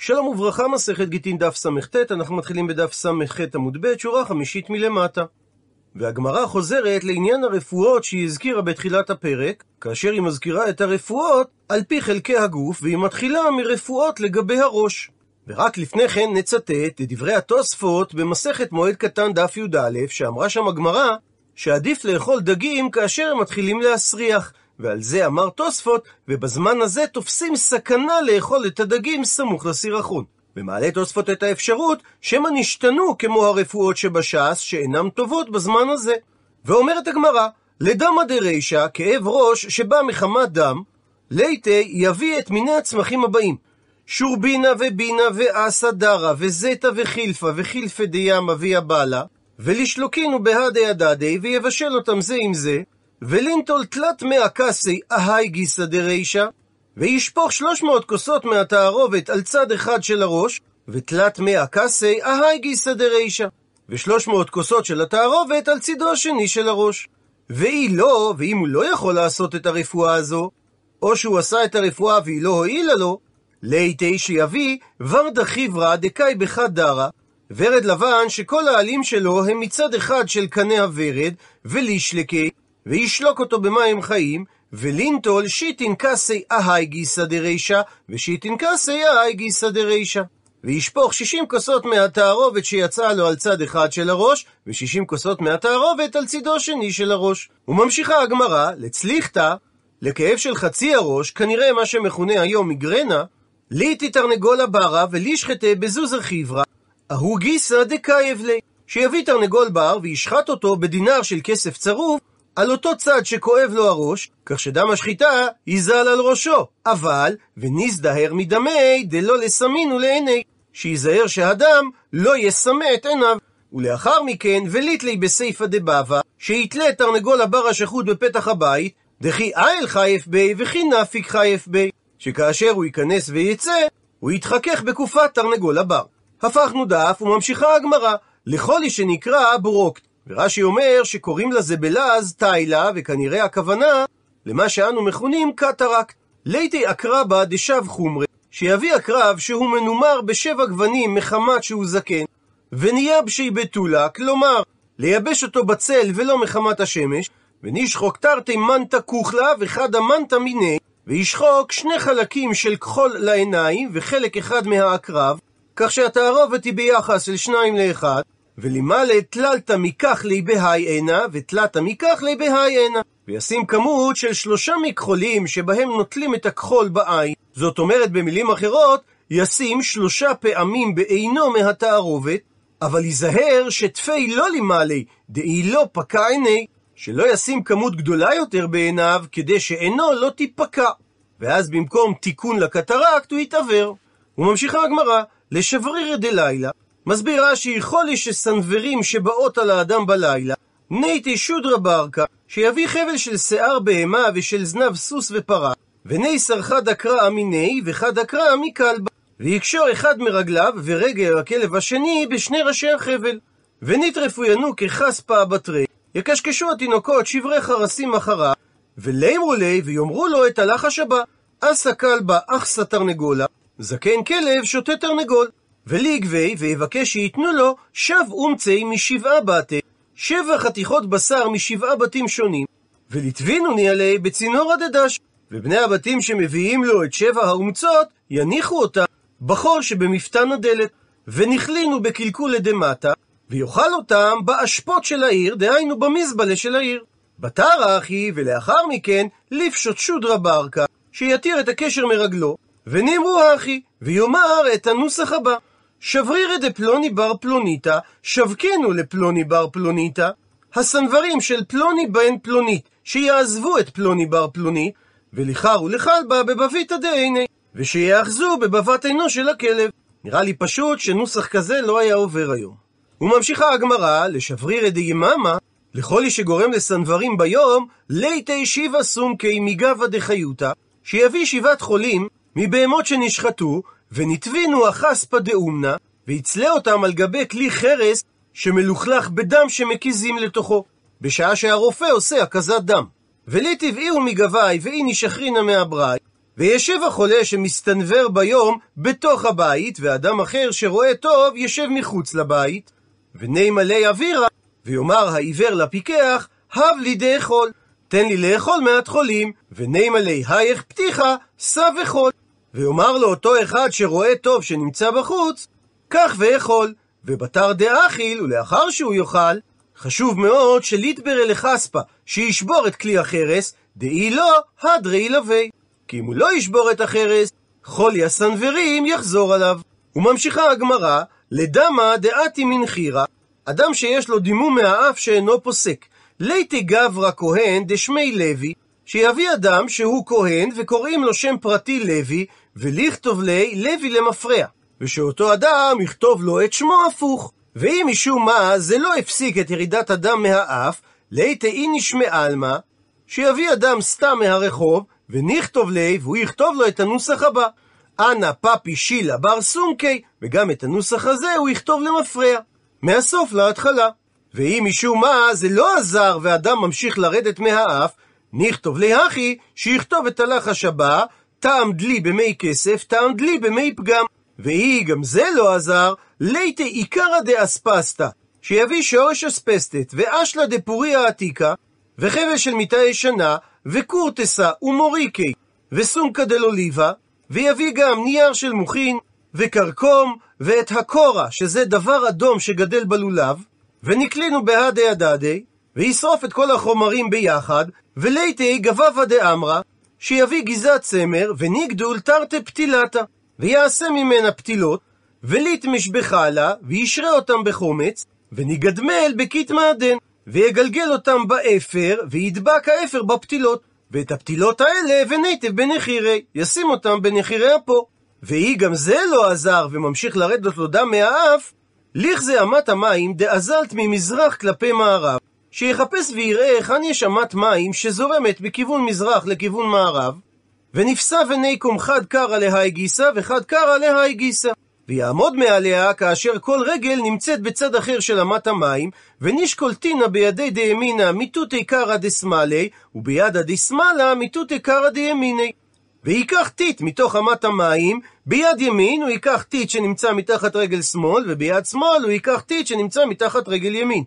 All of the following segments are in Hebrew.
שלום וברכה, מסכת גיטין דף סט, אנחנו מתחילים בדף סח עמוד ב', שורה חמישית מלמטה. והגמרא חוזרת לעניין הרפואות שהיא הזכירה בתחילת הפרק, כאשר היא מזכירה את הרפואות על פי חלקי הגוף, והיא מתחילה מרפואות לגבי הראש. ורק לפני כן נצטט את דברי התוספות במסכת מועד קטן דף י"א, שאמרה שם הגמרא שעדיף לאכול דגים כאשר הם מתחילים להסריח. ועל זה אמר תוספות, ובזמן הזה תופסים סכנה לאכול את הדגים סמוך לסירחון. ומעלה תוספות את האפשרות שמא נשתנו כמו הרפואות שבש"ס שאינן טובות בזמן הזה. ואומרת הגמרא, לדמא דרישא, כאב ראש שבא מחמת דם, ליטי יביא את מיני הצמחים הבאים שורבינה ובינה ואסא דרא וזיתא וחילפה וחילפה דיאמה ויבאלה ולשלוקינו בהדי הדדי ויבשל אותם זה עם זה ולינטול תלת מאה כסי אהי גיסא דרישא, וישפוך שלוש מאות כוסות מהתערובת על צד אחד של הראש, ותלת מאה כסי אהי גיסא דרישא, ושלוש מאות כוסות של התערובת על צידו השני של הראש. ואי לא, ואם הוא לא יכול לעשות את הרפואה הזו, או שהוא עשה את הרפואה והיא לא הועילה לו, ליתי שיביא ורדה חיברא דקאי בחדרא, ורד לבן שכל העלים שלו הם מצד אחד של קנה הוורד, ולישלקי, וישלוק אותו במים חיים, ולינטול שיתין כסי אהאי גיסא דרישא, ושיתין כסי אהאי גיסא דרישא. וישפוך 60 כוסות מהתערובת שיצאה לו על צד אחד של הראש, ו-60 כוסות מהתערובת על צידו שני של הראש. וממשיכה הגמרא, לצליחתא, לכאב של חצי הראש, כנראה מה שמכונה היום מיגרנה, ליתי תרנגולא ברא ולישחטיה בזוזא חיורא, אההוא גיסא דכייב ליה, שיביא תרנגול בר וישחט אותו בדינר של כסף צרוף, על אותו צד שכואב לו הראש, כך שדם השחיטה ייזל על ראשו. אבל, ונזדהר מדמי דלא לסמינו לעיני, שייזהר שהדם לא יסמא את עיניו. ולאחר מכן, וליטלי בסייפא דבבא, שיתלה תרנגול הבר השחוט בפתח הבית, דכי איל חייף בי וכי נפיק חייף בי, שכאשר הוא ייכנס ויצא, הוא יתחכך בקופת תרנגול הבר. הפכנו דף וממשיכה הגמרא, לכל שנקרא בורוקט. ורש"י אומר שקוראים לזה בלעז תיילה, וכנראה הכוונה למה שאנו מכונים קטרקט. ליתי אקרבה דשב חומרי, שיביא הקרב שהוא מנומר בשבע גוונים מחמת שהוא זקן, ונייבשי בתולה, כלומר, לייבש אותו בצל ולא מחמת השמש, ונשחוק תרתי מנטה כוכלה וחדה מנטה מיני, וישחוק שני חלקים של כחול לעיניים וחלק אחד מהעקרב, כך שהתערובת היא ביחס של שניים לאחד, ולמעלה תללת מכך לי בהי הנה, ותלת מכך לי בהי הנה. וישים כמות של שלושה מכחולים שבהם נוטלים את הכחול בעין. זאת אומרת, במילים אחרות, ישים שלושה פעמים בעינו מהתערובת, אבל ייזהר שתפי לא למעלה, דאי לא פקע עיני, שלא ישים כמות גדולה יותר בעיניו, כדי שעינו לא תיפקע. ואז במקום תיקון לקטרקט הוא יתעוור. וממשיכה הגמרא, לשברירא דלילה, מסביר רש"י, חולי שסנוורים שבאות על האדם בלילה, ניתי שודרא ברקה, שיביא חבל של שיער בהמה ושל זנב סוס ופרה, וני סרחד אקרא מיני וחד אקרא מכלבה, ויקשור אחד מרגליו ורגל הכלב השני בשני ראשי החבל. ונטרפו ינוק כחספא בתרי, יקשקשו התינוקות שברי חרסים אחריו, ולימרו לי ויאמרו לו את הלחש הבא, אסא כלבה אחסא תרנגולה, זקן כלב שותה תרנגול. וליגבי, ויבקש שייתנו לו שב אומצי משבעה בתי, שבע חתיכות בשר משבעה בתים שונים, ולטבינו ניאלי בצינור הדדש, ובני הבתים שמביאים לו את שבע האומצות, יניחו אותם בחור שבמפתן הדלת, ונכלינו בקלקול דמטה, ויאכל אותם באשפות של העיר, דהיינו במזבלה של העיר. בתר אחי, ולאחר מכן, לפשוט שודרא ברקה, שיתיר את הקשר מרגלו, ונאמרו אחי, ויאמר את הנוסח הבא. שברירא דפלוני בר פלוניתא, שבקנו לפלוני בר פלוניתא, הסנוורים של פלוני בן פלונית, שיעזבו את פלוני בר פלונית, ולכר ולכלבה בבביתא דעיני, ושיאחזו בבבת עינו של הכלב. נראה לי פשוט שנוסח כזה לא היה עובר היום. וממשיכה הגמרא, לשברירא דיממה, איש שגורם לסנוורים ביום, ליתי שיבה סומקי מגבה דחיותא, שיביא שבעת חולים מבהמות שנשחטו, ונטבינו החספא דאומנה, ויצלה אותם על גבי כלי חרס שמלוכלך בדם שמקיזים לתוכו, בשעה שהרופא עושה הקזת דם. ולי טבעיהו מגבי ואי נשחרינה מהבראי, וישב החולה שמסתנוור ביום בתוך הבית, ואדם אחר שרואה טוב ישב מחוץ לבית. ונימלי אווירה, ויאמר העיוור לפיקח, הב לי דאכול, תן לי לאכול מעט חולים, ונימלי הייך פתיחה, סע וחול. ויאמר לו אותו אחד שרואה טוב שנמצא בחוץ, קח ואכול, ובתר דאכיל, ולאחר שהוא יאכל, חשוב מאוד שליטבר אל חספה, שישבור את כלי החרס, דאי לא, הדרי ילווה. כי אם הוא לא ישבור את החרס, חולי הסנוורים יחזור עליו. וממשיכה הגמרא, לדמה דעתי מנחירה, אדם שיש לו דימום מהאף שאינו פוסק. ליתי גברא כהן דשמי לוי, שיביא אדם שהוא כהן וקוראים לו שם פרטי לוי, ולכתוב לי לוי למפרע. ושאותו אדם יכתוב לו את שמו הפוך. ואם משום מה זה לא הפסיק את ירידת הדם מהאף, ליתי איניש מעלמא, שיביא אדם סתם מהרחוב, ונכתוב לי, והוא יכתוב לו את הנוסח הבא. אנא פפי שילה בר סונקי, וגם את הנוסח הזה הוא יכתוב למפרע. מהסוף להתחלה. ואם משום מה זה לא עזר ואדם ממשיך לרדת מהאף, נכתוב להכי שיכתוב את הלחש הבא, טעם דלי במי כסף, טעם דלי במי פגם. והיא גם זה לא עזר, ליטה עיקרא דאספסתא, שיביא שורש אספסטת, ואשלה דפוריה עתיקה, וחבל של מיטה ישנה, וקורטסה ומוריקי, וסומקה דלוליבה, ויביא גם נייר של מוחין, וכרכום, ואת הקורה, שזה דבר אדום שגדל בלולב, ונקלינו בהדי הדדי, וישרוף את כל החומרים ביחד, וליתי גבבה דאמרה, שיביא גזת צמר, וניגדול תרתי פתילתה, ויעשה ממנה פתילות, וליטמש בחלה, וישרה אותם בחומץ, וניגדמל בכתמה עדן, ויגלגל אותם באפר, וידבק האפר בפתילות. ואת הפתילות האלה וניטיב בנחירי, ישים אותם בנחירי אפו. והיא גם זה לא עזר, וממשיך לרדת לו דם מהאף, לכזה אמת המים דאזלת ממזרח כלפי מערב, שיחפש ויראה היכן יש אמת מים שזורמת בכיוון מזרח לכיוון מערב, ונפסע וניקום חד קרא להי גיסא וחד קרא להי גיסא. ויעמוד מעליה כאשר כל רגל נמצאת בצד אחר של אמת המים, ונשקול תינא בידי דימינא מיתותי קרא דשמאלי, ובידא דשמאלה מיתותי קרא דימיני. וייקח טיט מתוך אמת המים, ביד ימין הוא ייקח טיט שנמצא מתחת רגל שמאל, וביד שמאל הוא ייקח טיט שנמצא מתחת רגל ימין.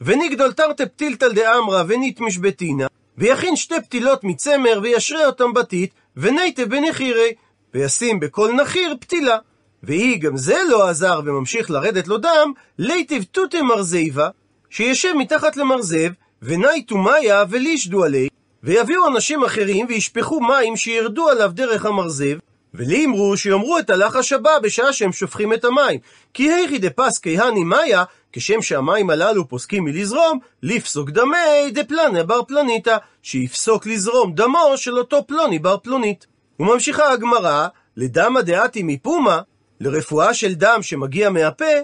ונגדול תרתי פתילתל דאמרא וניתמיש בתינא, ויכין שתי פתילות מצמר וישרה אותם בטיט, ונייטה בנחירי, וישים בכל נחיר פתילה. והיא גם זה לא עזר וממשיך לרדת לו דם, ליטיב תותי מרזיבה, שישב מתחת למרזב, ונייטו מאיה ולישדו עלי, ויביאו אנשים אחרים וישפכו מים שירדו עליו דרך המרזב, ולימרו שיאמרו את הלחש הבא בשעה שהם שופכים את המים. כי היכי דפסקי הני מאיה, כשם שהמים הללו פוסקים מלזרום, לפסוק דמי דפלניה בר פלניתא, שיפסוק לזרום דמו של אותו פלוני בר פלונית. וממשיכה הגמרא, לדמא דעתי מפומה, לרפואה של דם שמגיע מהפה,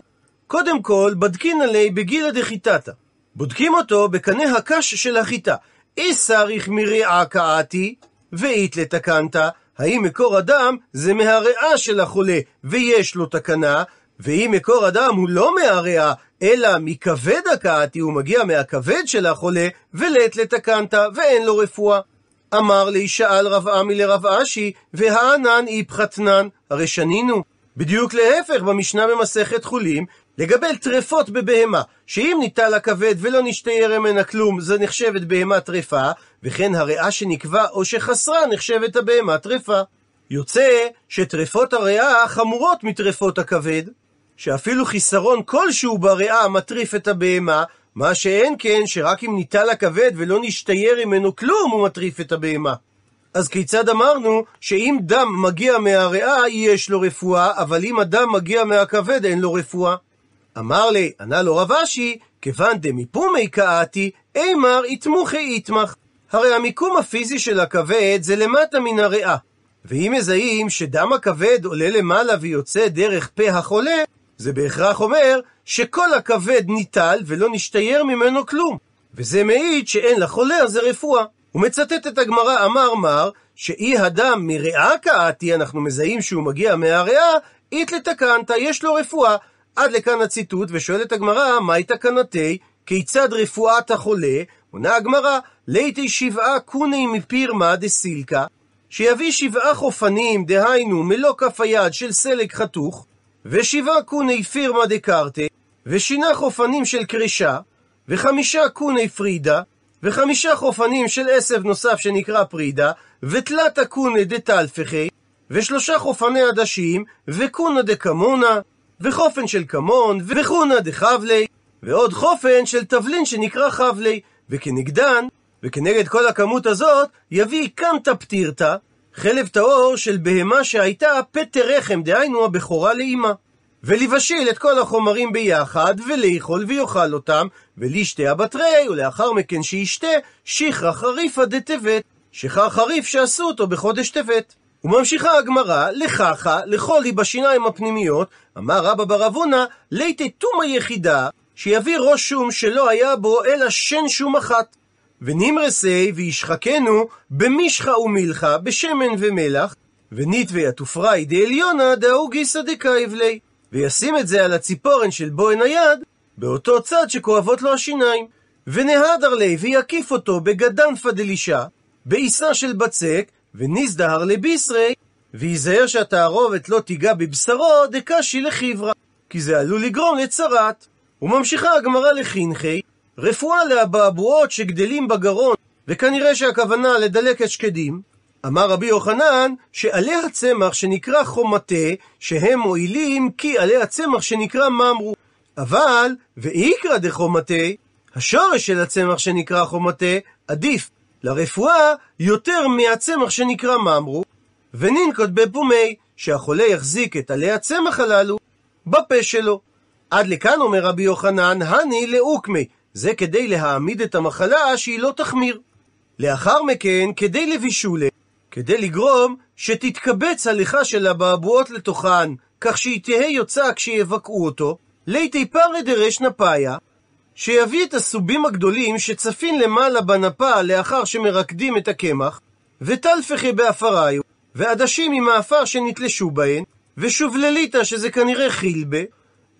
קודם כל בדקין עלי בגילה דחיטתא. בודקים אותו בקנה הקש של החיטה. אי סריך מריעה קעתי, ואית לתקנתא, האם מקור הדם זה מהריאה של החולה ויש לו תקנה, ואם מקור הדם הוא לא מהריאה, אלא מכבד הקעתי, הוא מגיע מהכבד של החולה, ולית לתקנתא, ואין לו רפואה. אמר לי, שאל רב עמי לרב אשי, והענן איפחתנן, הרי שנינו. בדיוק להפך במשנה במסכת חולין, לגבי טרפות בבהמה, שאם ניטל הכבד ולא נשתייר ממנה כלום, זה נחשבת בהמה טרפה, וכן הריאה שנקבע או שחסרה נחשבת הבהמה טרפה. יוצא שטרפות הריאה חמורות מטרפות הכבד, שאפילו חיסרון כלשהו בריאה מטריף את הבהמה, מה שאין כן שרק אם ניטל הכבד ולא נשתייר ממנו כלום הוא מטריף את הבהמה. אז כיצד אמרנו שאם דם מגיע מהריאה יש לו רפואה, אבל אם הדם מגיע מהכבד אין לו רפואה? אמר לי, ענה לו רב אשי, כיוון דמיפומי קאתי, אימר יתמוכי יתמך. הרי המיקום הפיזי של הכבד זה למטה מן הריאה. ואם מזהים שדם הכבד עולה למעלה ויוצא דרך פה החולה, זה בהכרח אומר שכל הכבד ניטל ולא נשתייר ממנו כלום. וזה מעיד שאין לחולה הזה רפואה. הוא מצטט את הגמרא אמר מר, שאי הדם מריאה קאתי, אנחנו מזהים שהוא מגיע מהריאה, אית לתקנת, יש לו רפואה. עד לכאן הציטוט, ושואלת הגמרא, מהי תקנתי? כיצד רפואת החולה? עונה הגמרא, ליתי שבעה קוני מפירמה דסילקה, שיביא שבעה חופנים, דהיינו מלוא כף היד של סלק חתוך, ושבעה קוני פירמה דקרטה, ושינה חופנים של קרישה, וחמישה קוני פרידה, וחמישה חופנים של עשב נוסף שנקרא פרידה, ותלת קוני דתלפחי, ושלושה חופני עדשים, וקונה דקמונה, וחופן של כמון, וחונה דחבלי, ועוד חופן של תבלין שנקרא חבלי, וכנגדן, וכנגד כל הכמות הזאת, יביא קמתא פטירתא, חלב טהור של בהמה שהייתה פטר רחם, דהיינו הבכורה לאימה. ולבשיל את כל החומרים ביחד, ולאכול ויאכל אותם, ולישתה הבתרי, ולאחר מכן שישתה, שיחרא חריפא דטבת, שיכר חריף שעשו אותו בחודש טבת. וממשיכה הגמרא, לככה, לחולי בשיניים הפנימיות, אמר רבא בר אבונה, ליתי תומא יחידה, שיביא ראש שום שלא היה בו אלא שן שום אחת. ונמרסי וישחקנו במשחה ומילחה, בשמן ומלח, וניטווי התופראי דעליונה דאו גיסא דקייבלי. וישים את זה על הציפורן של בוהן היד, באותו צד שכואבות לו השיניים. ונהדר לי ויקיף אותו בגדנפא דלישה, בעיסה של בצק, וניזדהר לבישרי, וייזהר שהתערובת לא תיגע בבשרו, דקשי לחיברה, כי זה עלול לגרום לצרת. וממשיכה הגמרא לחינכי, רפואה לאבעבועות שגדלים בגרון, וכנראה שהכוונה לדלקת שקדים, אמר רבי יוחנן שעלי הצמח שנקרא חומתה, שהם מועילים כי עלי הצמח שנקרא ממרו. אבל, ואיקרא דחומתה, השורש של הצמח שנקרא חומתה, עדיף לרפואה יותר מהצמח שנקרא ממרו, וננקוט בפומי, שהחולה יחזיק את עלי הצמח הללו בפה שלו. עד לכאן אומר רבי יוחנן, הני לאוקמי, זה כדי להעמיד את המחלה שהיא לא תחמיר. לאחר מכן, כדי לבישולה, כדי לגרום שתתקבץ הליכה של הבעבועות לתוכן, כך שהיא תהא יוצאה כשיבקעו אותו, ליתי פרא דרש נפאיה, שיביא את הסובים הגדולים שצפין למעלה בנפה לאחר שמרקדים את הקמח, וטלפחי באפריו, ועדשים עם האפר שנתלשו בהן, ושובלליתא שזה כנראה חילבה,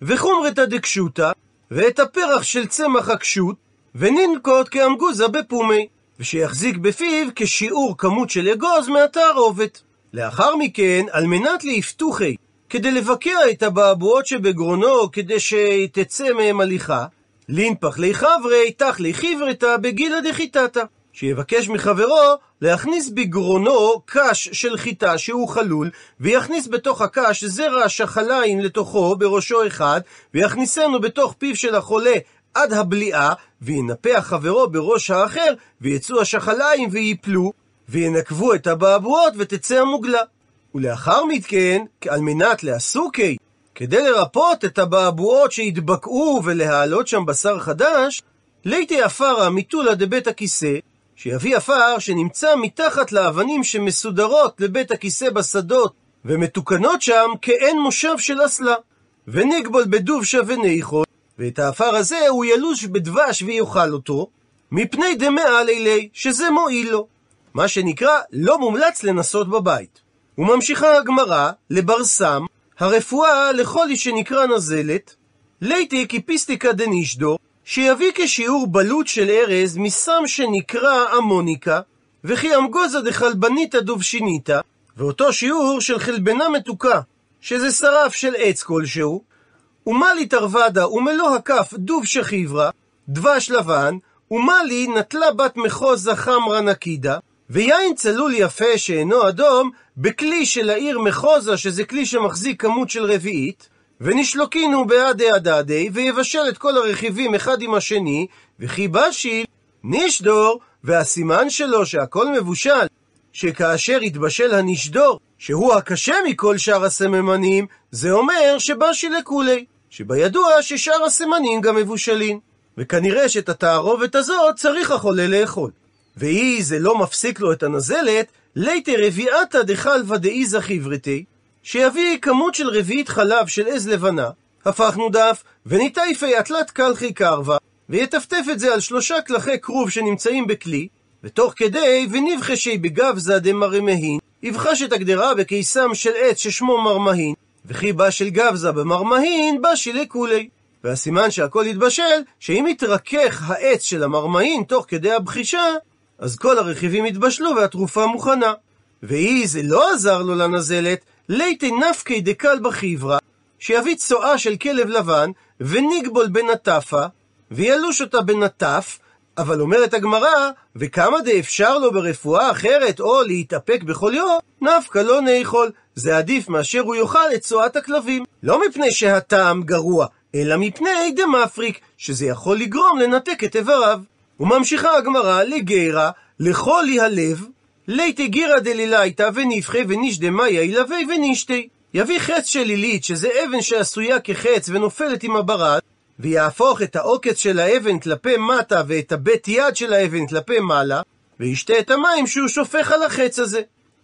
וחומרתא דקשוטה, ואת הפרח של צמח הקשות, וננקוט כאמגוזה בפומי, ושיחזיק בפיו כשיעור כמות של אגוז מהתערובת. לאחר מכן, על מנת ליפתוחי, כדי לבקע את הבעבועות שבגרונו, כדי שתצא מהם הליכה, לינפח לי חברי, תח לי חברתא בגילה דחיטתא. שיבקש מחברו להכניס בגרונו קש של חיטה שהוא חלול, ויכניס בתוך הקש זרע שחליים לתוכו בראשו אחד, ויכניסנו בתוך פיו של החולה עד הבליעה, וינפח חברו בראש האחר, ויצאו השחליים ויפלו, וינקבו את הבעבועות ותצא המוגלה. ולאחר מכן, על מנת לעסוקי, כדי לרפות את הבעבועות שהתבקעו ולהעלות שם בשר חדש, ליתי עפרה מטולה דבית הכיסא, שיביא עפר שנמצא מתחת לאבנים שמסודרות לבית הכיסא בשדות, ומתוקנות שם כאין מושב של אסלה. ונגבול בדובשה וניחול, ואת העפר הזה הוא ילוש בדבש ויאכל אותו, מפני דמאה לילי, שזה מועיל לו. מה שנקרא, לא מומלץ לנסות בבית. וממשיכה הגמרא לבר סם, הרפואה לכל איש שנקרא נזלת, ליתי קיפיסטיקה דנישדו, שיביא כשיעור בלוט של ארז מסם שנקרא אמוניקה, וכי אמגוזה דחלבניתא דובשיניתא, ואותו שיעור של חלבנה מתוקה, שזה שרף של עץ כלשהו, ומלי תרוודה ומלוא הכף דוב שחיברה, דבש לבן, ומלי נטלה בת מחוזה חמרה נקידה, ויין צלול יפה שאינו אדום, בכלי של העיר מחוזה, שזה כלי שמחזיק כמות של רביעית, ונשלוקינו בעדי הדדי, ויבשל את כל הרכיבים אחד עם השני, וכי בשיל נשדור, והסימן שלו שהכל מבושל, שכאשר יתבשל הנשדור, שהוא הקשה מכל שאר הסממנים, זה אומר שבשיל לכולי. שבידוע ששאר הסימנים גם מבושלים. וכנראה שאת התערובת הזאת צריך החולה לאכול. ואי זה לא מפסיק לו את הנזלת, ליתי רביעתא דחלבא דאיזא חיברתי, שיביא כמות של רביעית חלב של עז לבנה, הפכנו דף, וניטייפי התלת קלחי קרבה, ויטפטף את זה על שלושה קלחי כרוב שנמצאים בכלי, ותוך כדי ונבחשי בגבזה דמרמהין, יבחש את הגדרה בקיסם של עץ ששמו מרמהין, וכי בא של גבזה במרמהין, בא שילי כולי. והסימן שהכל יתבשל, שאם יתרכך העץ של המרמהין תוך כדי הבחישה, אז כל הרכיבים יתבשלו והתרופה מוכנה. ואי זה לא עזר לו לנזלת, ליתי נפקי דקל בחברה, שיביא צואה של כלב לבן, וניגבול בנטפה, וילוש אותה בנטף, אבל אומרת הגמרא, וכמה דאפשר לו ברפואה אחרת, או להתאפק יום, נפקא לא נאכול. זה עדיף מאשר הוא יאכל את צואת הכלבים. לא מפני שהטעם גרוע, אלא מפני דמפריק, שזה יכול לגרום לנתק את איבריו. וממשיכה הגמרא לגרה, לחולי הלב, ליתי גירא דלילייתא ונבחי ונשדמיה ילווה ונשתי. יביא חץ של עילית, שזה אבן שעשויה כחץ ונופלת עם הברד, ויהפוך את העוקץ של האבן כלפי מטה ואת הבית יד של האבן כלפי מעלה, וישתה את המים שהוא שופך על החץ הזה.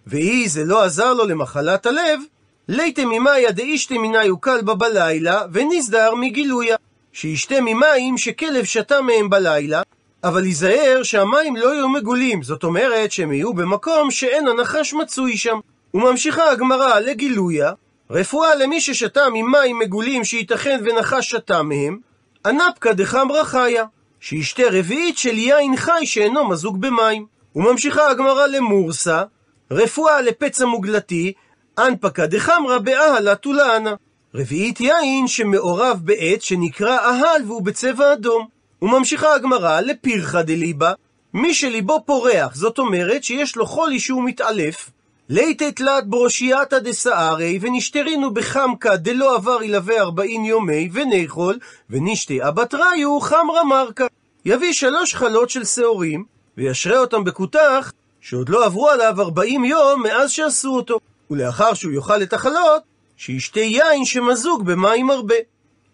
ואי זה לא עזר לו למחלת הלב, ליתם ממאיה דאישתי מינה יוקל בה בלילה, ונסדר מגילויה. שישתה ממים שכלב שתה מהם בלילה, אבל ייזהר שהמים לא יהיו מגולים, זאת אומרת שהם יהיו במקום שאין הנחש מצוי שם. וממשיכה הגמרא לגילויה, רפואה למי ששתה ממים מגולים שייתכן ונחש שתה מהם, אנפקא דחמרא חיה, שישתה רביעית של יין חי שאינו מזוג במים. וממשיכה הגמרא למורסה, רפואה לפצע מוגלתי, אנפקא דחמרא באהלה טולאנה. רביעית יין שמעורב בעץ שנקרא אהל והוא בצבע אדום. וממשיכה הגמרא לפירחא דליבה, מי שליבו פורח, זאת אומרת שיש לו חולי שהוא מתעלף, ליתת תלת ברושייתא דסערי, ונשתרינו בחמקה דלא עבר ילווה ארבעין יומי, ונאכול, ונשתי אבטריו חמרא מרקה. יביא שלוש חלות של שעורים, וישרה אותם בכותח, שעוד לא עברו עליו ארבעים יום מאז שעשו אותו. ולאחר שהוא יאכל את החלות, שישתה יין שמזוג במים הרבה.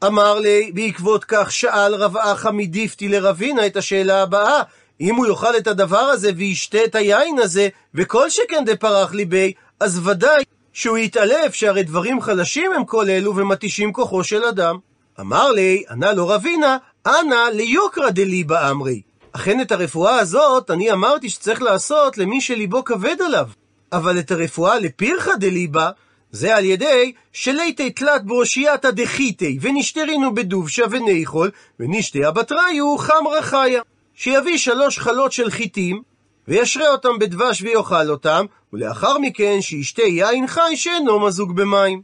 אמר לי, בעקבות כך שאל רב אחא מדיפתי לרבינה את השאלה הבאה, אם הוא יאכל את הדבר הזה וישתה את היין הזה, וכל שכן דפרח ליבי, אז ודאי שהוא יתעלף, שהרי דברים חלשים הם כל אלו ומתישים כוחו של אדם. אמר לי, ענה לו רבינה, אנא ליוקרא דליבה אמרי. אכן את הרפואה הזאת אני אמרתי שצריך לעשות למי שליבו כבד עליו. אבל את הרפואה לפירחא דליבה, זה על ידי שליתי תלת בראשייתא דחיתי, ונשתרינו בדובשה ונאכול, ונשתי הבטריו חמרא חיה. שיביא שלוש חלות של חיטים, וישרה אותם בדבש ויאכל אותם, ולאחר מכן שישתה יין חי שאינו מזוג במים.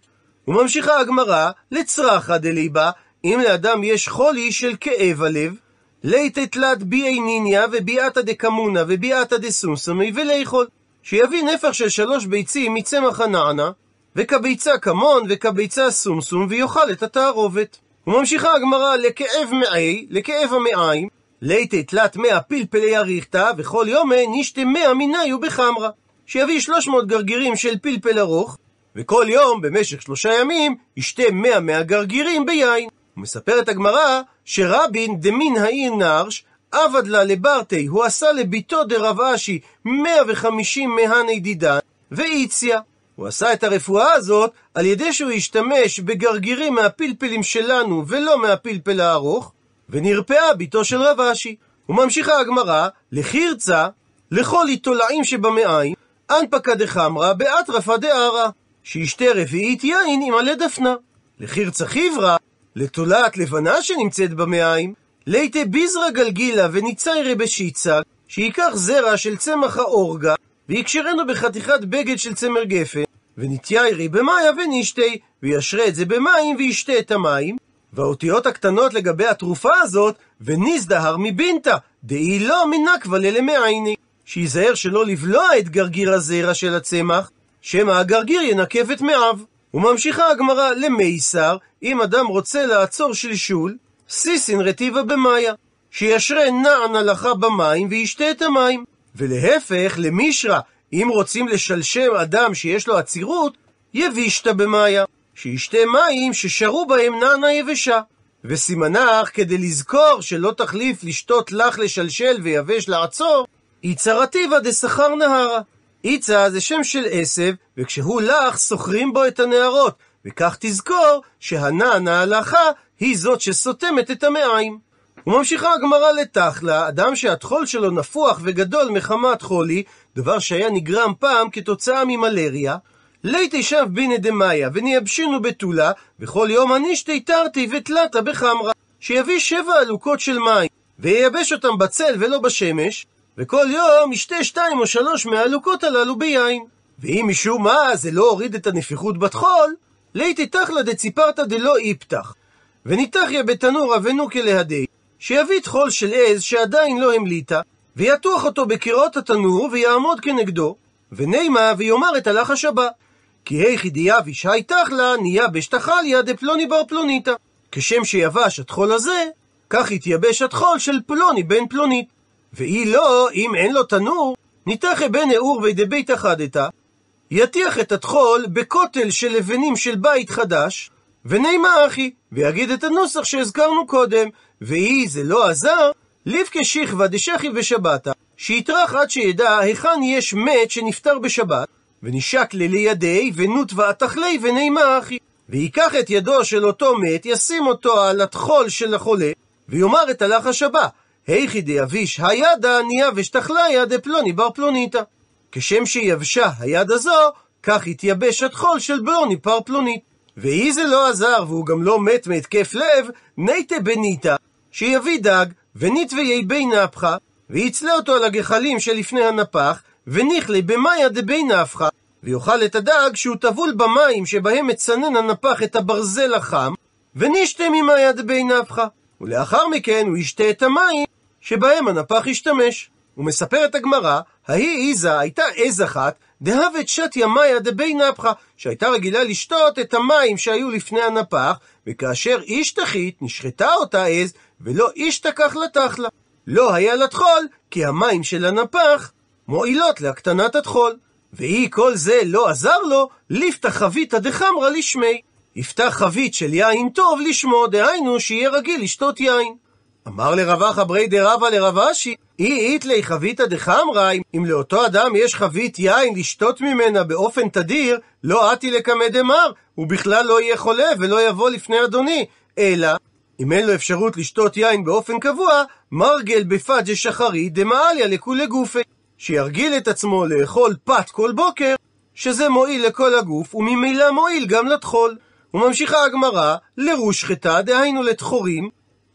וממשיכה הגמרא, לצרחא דליבה, אם לאדם יש חולי של כאב הלב, ליתא תלת ביאי ניניה וביאתא דקמונה וביאתא דסומסומי ולאכול. שיביא נפח של שלוש ביצים מצמח הנענה, וכביצה כמון וכביצה סומסום, ויאכל את התערובת. וממשיכה הגמרא לכאב מעי, לכאב המעיים, ליתי תלת מאה פלפלי אריכתא, וכל יומי נשתה מאה מיניו בחמרה. שיביא שלוש מאות גרגירים של פלפל ארוך, וכל יום, במשך שלושה ימים, ישתה מאה מהגרגירים ביין. ומספרת הגמרא, שרבין דמין העיר נרש, עבד לה לברטי, הוא עשה לביתו דרב אשי 150 מהני דידן, ואיציה. הוא עשה את הרפואה הזאת על ידי שהוא השתמש בגרגירים מהפלפלים שלנו ולא מהפלפל הארוך, ונרפאה ביתו של רב אשי. וממשיכה הגמרא, לחירצה, לכל עיתולעים שבמעיים, אנפקא דחמרא באטרפא דערא, שישתה רביעית יין עם עלי דפנה. לחירצה חיברא, לתולעת לבנה שנמצאת במעיים, ליתי ביזרא גלגילה וניציירי בשיצה, שייקח זרע של צמח האורגה, ויקשרנו בחתיכת בגד של צמר גפן, ונתיירי במאיה ונשתי, וישרה את זה במים וישתה את המים, והאותיות הקטנות לגבי התרופה הזאת, ונזדהר מבינתה, דאי לא מנקווה ללמעייני. שייזהר שלא לבלוע את גרגיר הזרע של הצמח, שמא הגרגיר ינקב את מעיו. וממשיכה הגמרא למייסר, אם אדם רוצה לעצור שלשול, סיסין רטיבה במאיה, שישרה נען הלכה במים וישתה את המים. ולהפך, למישרא, אם רוצים לשלשם אדם שיש לו עצירות, יבישתא במאיה. שישתה מים ששרו בהם נענה יבשה. וסימנך, כדי לזכור שלא תחליף לשתות לך לשלשל ויבש לעצור, איצרתיבא דשכר נהרה. איצה זה שם של עשב, וכשהוא לך סוחרים בו את הנהרות, וכך תזכור שהנענה הלכה היא זאת שסותמת את המעיים. וממשיכה הגמרא לתכלה, אדם שהטחול שלו נפוח וגדול מחמת חולי, דבר שהיה נגרם פעם כתוצאה ממלריה, ליתי שב בינה דמאיה, ונייבשינו בתולה, וכל יום הנשתי תרתי ותלתה בחמרה, שיביא שבע עלוקות של מים, וייבש אותם בצל ולא בשמש, וכל יום ישתה שתיים או שלוש מהעלוקות הללו ביין. ואם משום מה זה לא הוריד את הנפיחות בתחול, ליתי תחלה דציפרתא דלא איפתח. וניתחיה בתנורא ונוקה להדי, שיביא טחול של עז שעדיין לא המליטה, ויתוח אותו בקירות התנור ויעמוד כנגדו, ונימה ויאמר את הלחש הבא. כי היכי דיאביש הייתך לה נהיה בשטחליה דפלוני בר פלוניתא. כשם שיבש הטחול הזה, כך יתייבש הטחול של פלוני בן פלונית. ואי לא, אם אין לו תנור, ניתחי בן אאור וידי בית אחדתא, יטיח את הטחול בכותל של לבנים של בית חדש, ונימה אחי, ויגיד את הנוסח שהזכרנו קודם, ואי זה לא עזר, ליבקה שכבה דשכי בשבתא, שיטרח עד שידע היכן יש מת שנפטר בשבת, ונשק ללידי, ונוט ואתכלי ונימה אחי. ויקח את ידו של אותו מת, ישים אותו על הטחול של החולה, ויאמר את הלחש הבא, היכי דאביש הידה נהיה ושתכליה דפלוני בר פלוניתא. כשם שיבשה היד הזו, כך התייבש הטחול של פלוני פר פלונית. ואי זה לא עזר, והוא גם לא מת מהתקף לב, ניתא בניתא, שיביא דג, ונית וייבי נפחה, ויצלה אותו על הגחלים שלפני הנפח, ונכלה במאיה דבי נפחה, ויאכל את הדג שהוא טבול במים שבהם מצנן הנפח את הברזל החם, ונשתה ממאיה דבי נפחה. ולאחר מכן הוא ישתה את המים שבהם הנפח השתמש. ומספרת הגמרא, ההיא איזה הייתה עז אחת, דהבת שתיה מאיה דבי נפחה, שהייתה רגילה לשתות את המים שהיו לפני הנפח, וכאשר איש תחית, נשחטה אותה עז, ולא איש תקח לתחלה. לא היה לטחול, כי המים של הנפח מועילות להקטנת הטחול. ואי כל זה לא עזר לו, ליפתח חביתא דחמרא לשמי. יפתח חבית של יין טוב לשמו, דהיינו שיהיה רגיל לשתות יין. אמר לרבא חברי דרבא לרב אשי, אי איתלי חביתא דחמרא, אם לאותו אדם יש חבית יין לשתות ממנה באופן תדיר, לא אתי לקמא דמר, הוא בכלל לא יהיה חולה ולא יבוא לפני אדוני, אלא אם אין לו אפשרות לשתות יין באופן קבוע, מרגל בפג'ה שחרי דמעליה לכולי גופי. שירגיל את עצמו לאכול פת כל בוקר, שזה מועיל לכל הגוף, וממילא מועיל גם לטחול. וממשיכה הגמרא, לרוש חטא, דהיינו לטחורים,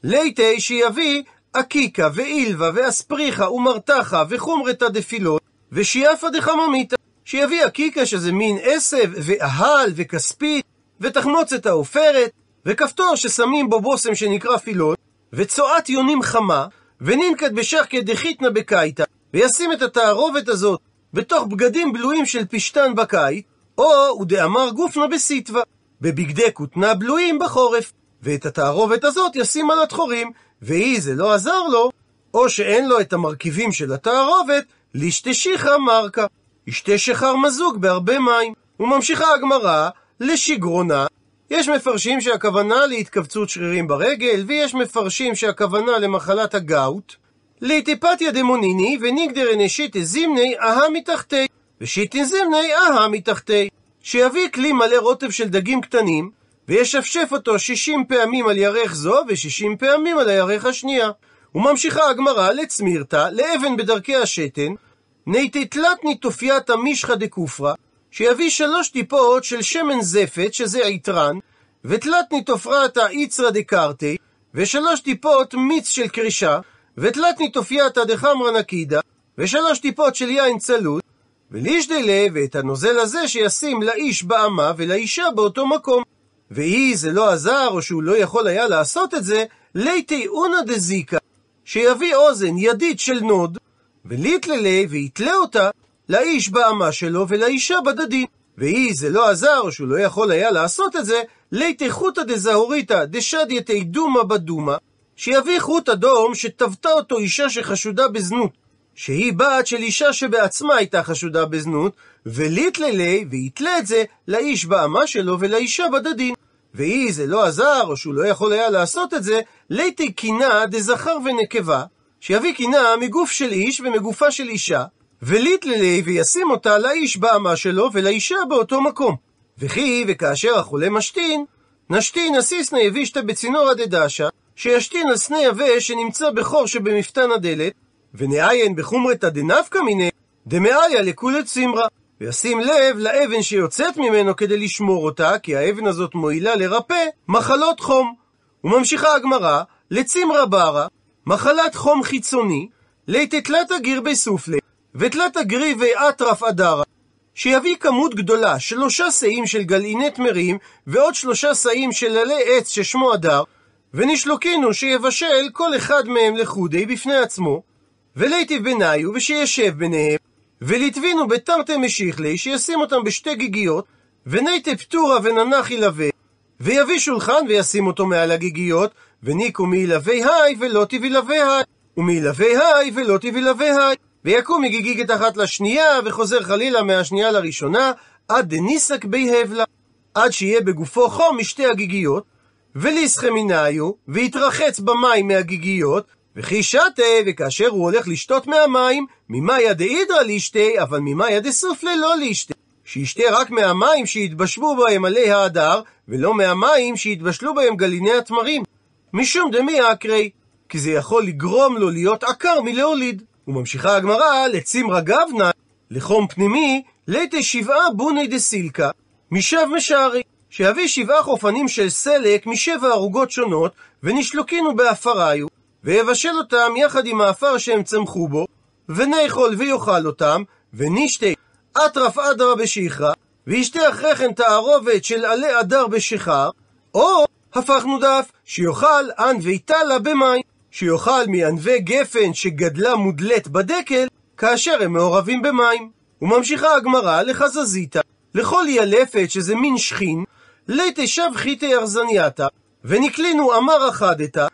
ליטי שיביא עקיקה ואילבה ואספריחה ומרתחה וחומרתא דפילות ושיאפה דחממיתא. שיביא עקיקה שזה מין עשב ואהל וכספית ותחמוצת העופרת וכפתור ששמים בו בושם שנקרא פילות וצואת יונים חמה וננקט בשחקי דחיתנא בקיתא וישים את התערובת הזאת בתוך בגדים בלויים של פשתן בקיץ או ודאמר גופנה בסיטווה בבגדי כותנה בלויים בחורף ואת התערובת הזאת ישים על התחורים, ואי זה לא עזר לו, או שאין לו את המרכיבים של התערובת, לשתשיכה מרקה. ישתה שחר מזוג בהרבה מים. וממשיכה הגמרא לשגרונה. יש מפרשים שהכוונה להתכווצות שרירים ברגל, ויש מפרשים שהכוונה למחלת הגאוט. ליטיפתיה דמוניני וניגדר נשיטה זימני אהה מתחתי, ושיטין זימני אהה מתחתי. שיביא כלי מלא רוטב של דגים קטנים, וישפשף אותו שישים פעמים על ירך זו ושישים פעמים על הירך השנייה. וממשיכה הגמרא לצמירתא, לאבן בדרכי השתן, ניתתלתני תופייתא מישחא דקופרא, שיביא שלוש טיפות של שמן זפת, שזה עיטרן, ותלתני תופרתא איצרא דקרתי, ושלוש טיפות מיץ של קרישה, ותלתני תופייתא דחמרא נקידא, ושלוש טיפות של יין צלוט, ולישדלה, ואת הנוזל הזה שישים לאיש באמה ולאישה באותו מקום. ואי זה לא עזר, או שהוא לא יכול היה לעשות את זה, ליתי אונא דזיקה, שיביא אוזן ידית של נוד, וליתללי ויתלה אותה לאיש באמה שלו ולאישה בדדים. ואי זה לא עזר, שהוא לא יכול היה לעשות את זה, ליתי חוטא דזהוריתא דשדייתי דומא בדומא, שיביא חוט אדום שטבתה אותו אישה שחשודה בזנות, שהיא בת של אישה שבעצמה הייתה חשודה בזנות, וליתללי, ויתלה את זה לאיש באמה שלו ולאישה בדדין. ואי זה לא עזר, או שהוא לא יכול היה לעשות את זה, ליתי קינה דזכר ונקבה, שיביא קינה מגוף של איש ומגופה של אישה, וליתללי וישים אותה לאיש באמה שלו ולאישה באותו מקום. וכי וכאשר החולה משתין, נשתין אסיסנא יבישתא בצינורא דדשא, שישתין על סנה יבש שנמצא בחור שבמפתן הדלת, ונעיין בחומרתא דנפקא מיניה, דמאיה לכולי צימרא. וישים לב לאבן שיוצאת ממנו כדי לשמור אותה, כי האבן הזאת מועילה לרפא מחלות חום. וממשיכה הגמרא, לצימרא ברא, מחלת חום חיצוני, ליתתלתא גירבי סופלי, ותלתא גריבי אטרף אדרא, שיביא כמות גדולה, שלושה שאים של גלעיני תמרים, ועוד שלושה שאים של עלי עץ ששמו הדר, ונשלוקינו שיבשל כל אחד מהם לחודי בפני עצמו, וליטיב ביניו ושישב ביניהם, ולטבינו בתרתי משיחלי, שישים אותם בשתי גיגיות, וניתי פטורה וננח ילווה, ויביא שולחן וישים אותו מעל הגיגיות, וניקו מילווה היי ולא תבילווה היי, ומילווה היי ולא תבילווה היי. ויקום מגיגית אחת לשנייה, וחוזר חלילה מהשנייה לראשונה, עד דניסק בי הבלה, עד שיהיה בגופו חום משתי הגיגיות, וליסחמיניו, ויתרחץ במים מהגיגיות, וכי שתה, וכאשר הוא הולך לשתות מהמים, ממאיה דאידרא לישתה, אבל ממאיה דסופלה לא לישתה. שישתה רק מהמים שהתבשלו בהם עלי ההדר, ולא מהמים שהתבשלו בהם גליני התמרים. משום דמי אקרי, כי זה יכול לגרום לו להיות עקר מלהוליד. וממשיכה הגמרא, לצימרא גבנה, לחום פנימי, ליתי שבעה בוני דסילקה, משב משערי. שיביא שבעה חופנים של סלק משבע ערוגות שונות, ונשלוקינו באפריו, ויבשל אותם יחד עם האפר שהם צמחו בו, ונאכול ויאכל אותם, ונשתה אטרף אדרא בשיחרא, וישתה אחרי כן תערובת של עלי אדר בשיכר, או הפכנו דף, שיאכל ענבי תלה במים, שיאכל מענבי גפן שגדלה מודלת בדקל, כאשר הם מעורבים במים. וממשיכה הגמרא לחזזיתא, לכל ילפת שזה מין שכין, ליתשב חיתי ארזנייתא, ונקלינו אמר אחדתא,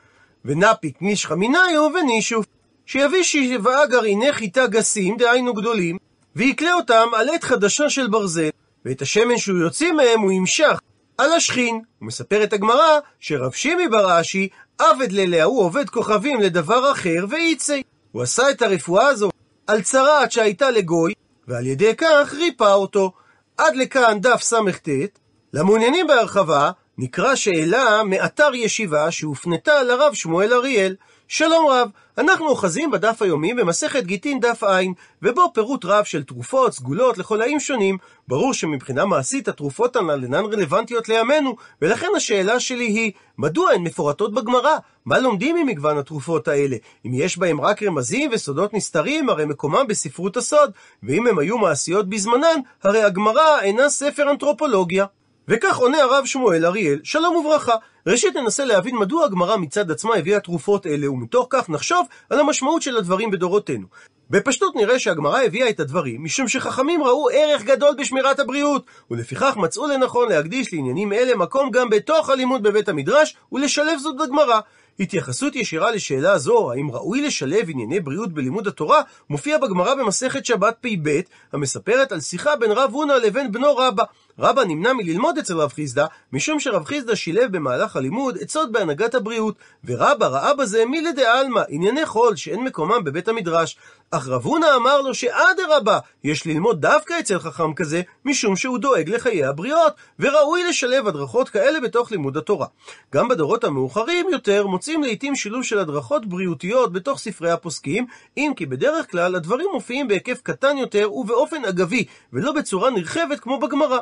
ונפיק נישחא מניו ונישוף. שיביא שבעה גרעיני חיטה גסים, דהיינו גדולים, ויקלה אותם על עת חדשה של ברזל, ואת השמן שהוא יוציא מהם הוא ימשך על השכין. ומספרת הגמרא שרב שימי בר אשי עבד ללאה עובד כוכבים לדבר אחר ואיצי. הוא עשה את הרפואה הזו על צרעת שהייתה לגוי, ועל ידי כך ריפא אותו. עד לכאן דף סט. למעוניינים בהרחבה, נקרא שאלה מאתר ישיבה שהופנתה לרב שמואל אריאל. שלום רב, אנחנו אוחזים בדף היומי במסכת גיטין דף עין, ובו פירוט רב של תרופות, סגולות לחולאים שונים. ברור שמבחינה מעשית התרופות הנ"ל אינן רלוונטיות לימינו, ולכן השאלה שלי היא, מדוע הן מפורטות בגמרא? מה לומדים ממגוון התרופות האלה? אם יש בהם רק רמזים וסודות נסתרים, הרי מקומם בספרות הסוד, ואם הם היו מעשיות בזמנן, הרי הגמרא אינה ספר אנתרופולוגיה. וכך עונה הרב שמואל אריאל, שלום וברכה. ראשית ננסה להבין מדוע הגמרא מצד עצמה הביאה תרופות אלה, ומתוך כך נחשוב על המשמעות של הדברים בדורותינו. בפשטות נראה שהגמרא הביאה את הדברים משום שחכמים ראו ערך גדול בשמירת הבריאות, ולפיכך מצאו לנכון להקדיש לעניינים אלה מקום גם בתוך הלימוד בבית המדרש, ולשלב זאת בגמרא. התייחסות ישירה לשאלה זו, האם ראוי לשלב ענייני בריאות בלימוד התורה, מופיע בגמרא במסכת שבת פ"ב, המספרת על שיחה בין רב הונא לבין בנו רבא. רבא נמנע מללמוד אצל רב חיסדא, משום שרב חיסדא שילב במהלך הלימוד עצות בהנהגת הבריאות, ורבא ראה בזה מילי דעלמא, ענייני חול שאין מקומם בבית המדרש. אך רב הונא אמר לו שאדרבה, יש ללמוד דווקא אצל חכם כזה, משום שהוא דואג לחיי הבריות, וראוי לשלב הדרכות כאלה בתוך לימוד התורה. גם בדורות המאוחרים יותר מוצאים לעיתים שילוב של הדרכות בריאותיות בתוך ספרי הפוסקים, אם כי בדרך כלל הדברים מופיעים בהיקף קטן יותר ובאופן אגבי, ולא בצורה נרחבת כמו בגמרא.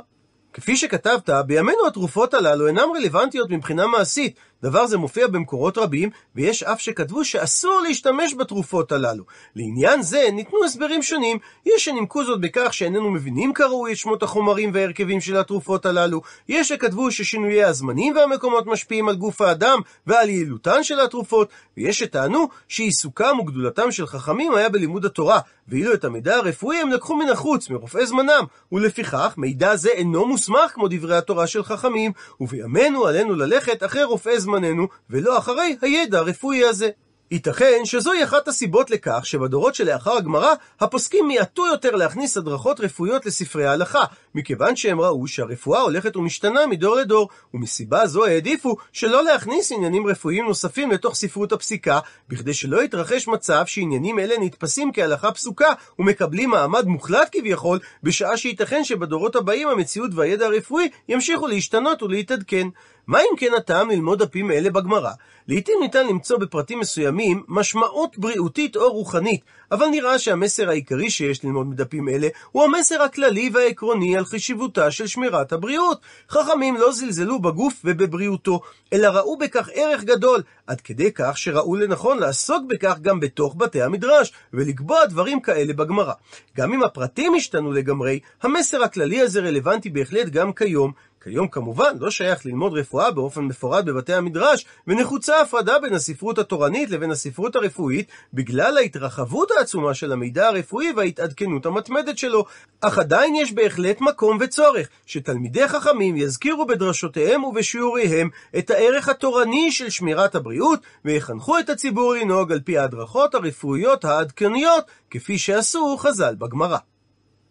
כפי שכתבת, בימינו התרופות הללו אינן רלוונטיות מבחינה מעשית. דבר זה מופיע במקורות רבים, ויש אף שכתבו שאסור להשתמש בתרופות הללו. לעניין זה ניתנו הסברים שונים. יש שנימקו זאת בכך שאיננו מבינים כראוי את שמות החומרים וההרכבים של התרופות הללו. יש שכתבו ששינויי הזמנים והמקומות משפיעים על גוף האדם ועל יעילותן של התרופות, ויש שטענו שעיסוקם וגדולתם של חכמים היה בלימוד התורה, ואילו את המידע הרפואי הם לקחו מן החוץ, מרופאי זמנם, ולפיכך מידע זה אינו מוסמך כמו דברי התורה של חכמים, ובימינו עלינו ללכת אחרי רופאי זמננו, ולא אחרי הידע הרפואי הזה. ייתכן שזוהי אחת הסיבות לכך שבדורות שלאחר הגמרא, הפוסקים מיעטו יותר להכניס הדרכות רפואיות לספרי ההלכה, מכיוון שהם ראו שהרפואה הולכת ומשתנה מדור לדור, ומסיבה זו העדיפו שלא להכניס עניינים רפואיים נוספים לתוך ספרות הפסיקה, בכדי שלא יתרחש מצב שעניינים אלה נתפסים כהלכה פסוקה ומקבלים מעמד מוחלט כביכול, בשעה שייתכן שבדורות הבאים המציאות והידע הרפואי ימשיכו להשתנות ולהתעדכן. מה אם כן הטעם ללמוד דפים אלה בגמרא? לעתים ניתן למצוא בפרטים מסוימים משמעות בריאותית או רוחנית, אבל נראה שהמסר העיקרי שיש ללמוד מדפים אלה הוא המסר הכללי והעקרוני על חשיבותה של שמירת הבריאות. חכמים לא זלזלו בגוף ובבריאותו, אלא ראו בכך ערך גדול, עד כדי כך שראו לנכון לעסוק בכך גם בתוך בתי המדרש, ולקבוע דברים כאלה בגמרא. גם אם הפרטים השתנו לגמרי, המסר הכללי הזה רלוונטי בהחלט גם כיום, כיום כמובן לא שייך ללמוד רפואה באופן מפורט בבתי המדרש, ונחוצה הפרדה בין הספרות התורנית לבין הספרות הרפואית, בגלל ההתרחבות העצומה של המידע הרפואי וההתעדכנות המתמדת שלו. אך עדיין יש בהחלט מקום וצורך שתלמידי חכמים יזכירו בדרשותיהם ובשיעוריהם את הערך התורני של שמירת הבריאות, ויחנכו את הציבור לנהוג על פי ההדרכות הרפואיות העדכניות, כפי שעשו חז"ל בגמרא.